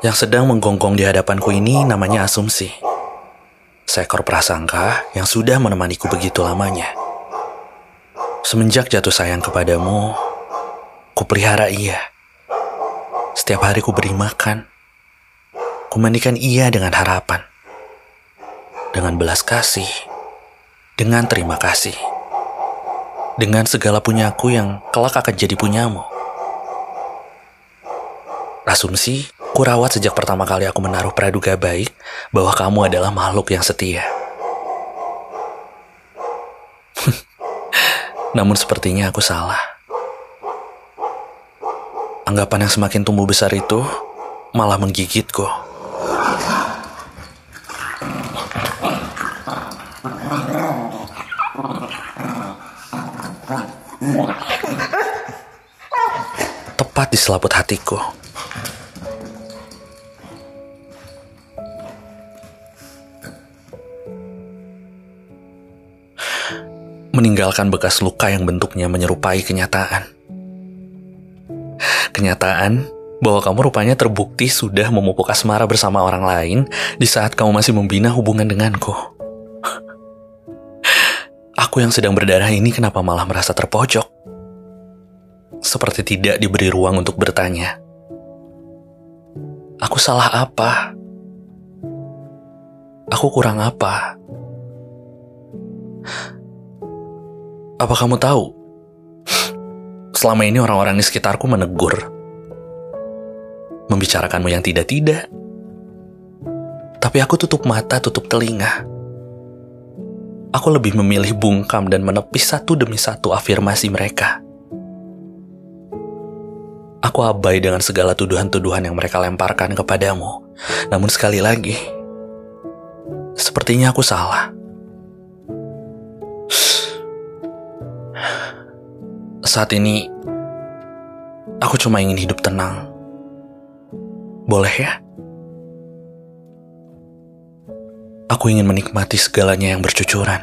Yang sedang menggonggong di hadapanku ini namanya asumsi. Seekor prasangka yang sudah menemaniku begitu lamanya. Semenjak jatuh sayang kepadamu, kupelihara ia. Setiap hari ku beri makan. Kumandikan ia dengan harapan. Dengan belas kasih. Dengan terima kasih. Dengan segala punyaku yang kelak akan jadi punyamu. Asumsi, kurawat sejak pertama kali aku menaruh praduga baik bahwa kamu adalah makhluk yang setia. Namun sepertinya aku salah. Anggapan yang semakin tumbuh besar itu malah menggigitku. Tepat di selaput hatiku. Meninggalkan bekas luka yang bentuknya menyerupai kenyataan. Kenyataan bahwa kamu rupanya terbukti sudah memupuk asmara bersama orang lain di saat kamu masih membina hubungan denganku. Aku yang sedang berdarah ini kenapa malah merasa terpojok? Seperti tidak diberi ruang untuk bertanya. Aku salah apa? Aku kurang apa? Apa kamu tahu? Selama ini orang-orang di sekitarku menegur. Membicarakanmu yang tidak-tidak. Tapi aku tutup mata, tutup telinga. Aku lebih memilih bungkam dan menepis satu demi satu afirmasi mereka. Aku abai dengan segala tuduhan-tuduhan yang mereka lemparkan kepadamu. Namun sekali lagi, sepertinya aku salah. Saat ini, aku cuma ingin hidup tenang. Boleh ya? Aku ingin menikmati segalanya yang bercucuran.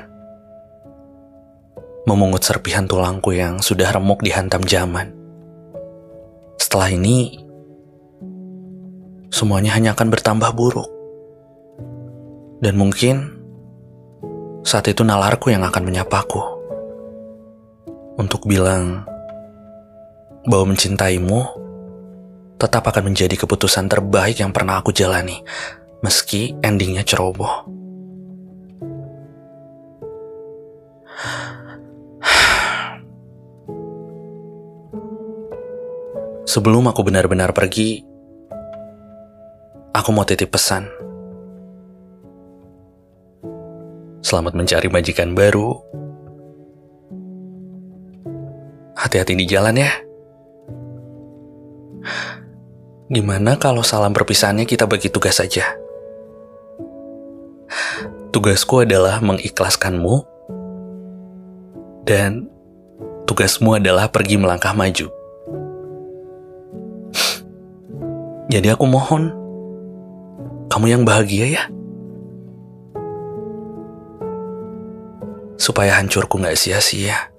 Memungut serpihan tulangku yang sudah remuk dihantam zaman. Setelah ini, semuanya hanya akan bertambah buruk. Dan mungkin saat itu nalarku yang akan menyapaku untuk bilang bahwa mencintaimu tetap akan menjadi keputusan terbaik yang pernah aku jalani, meski endingnya ceroboh. Sebelum aku benar-benar pergi, aku mau titip pesan. Selamat mencari majikan baru Hati-hati di jalan ya. Gimana kalau salam perpisahannya kita bagi tugas saja? Tugasku adalah mengikhlaskanmu dan tugasmu adalah pergi melangkah maju. Jadi aku mohon, kamu yang bahagia ya. Supaya hancurku gak sia-sia.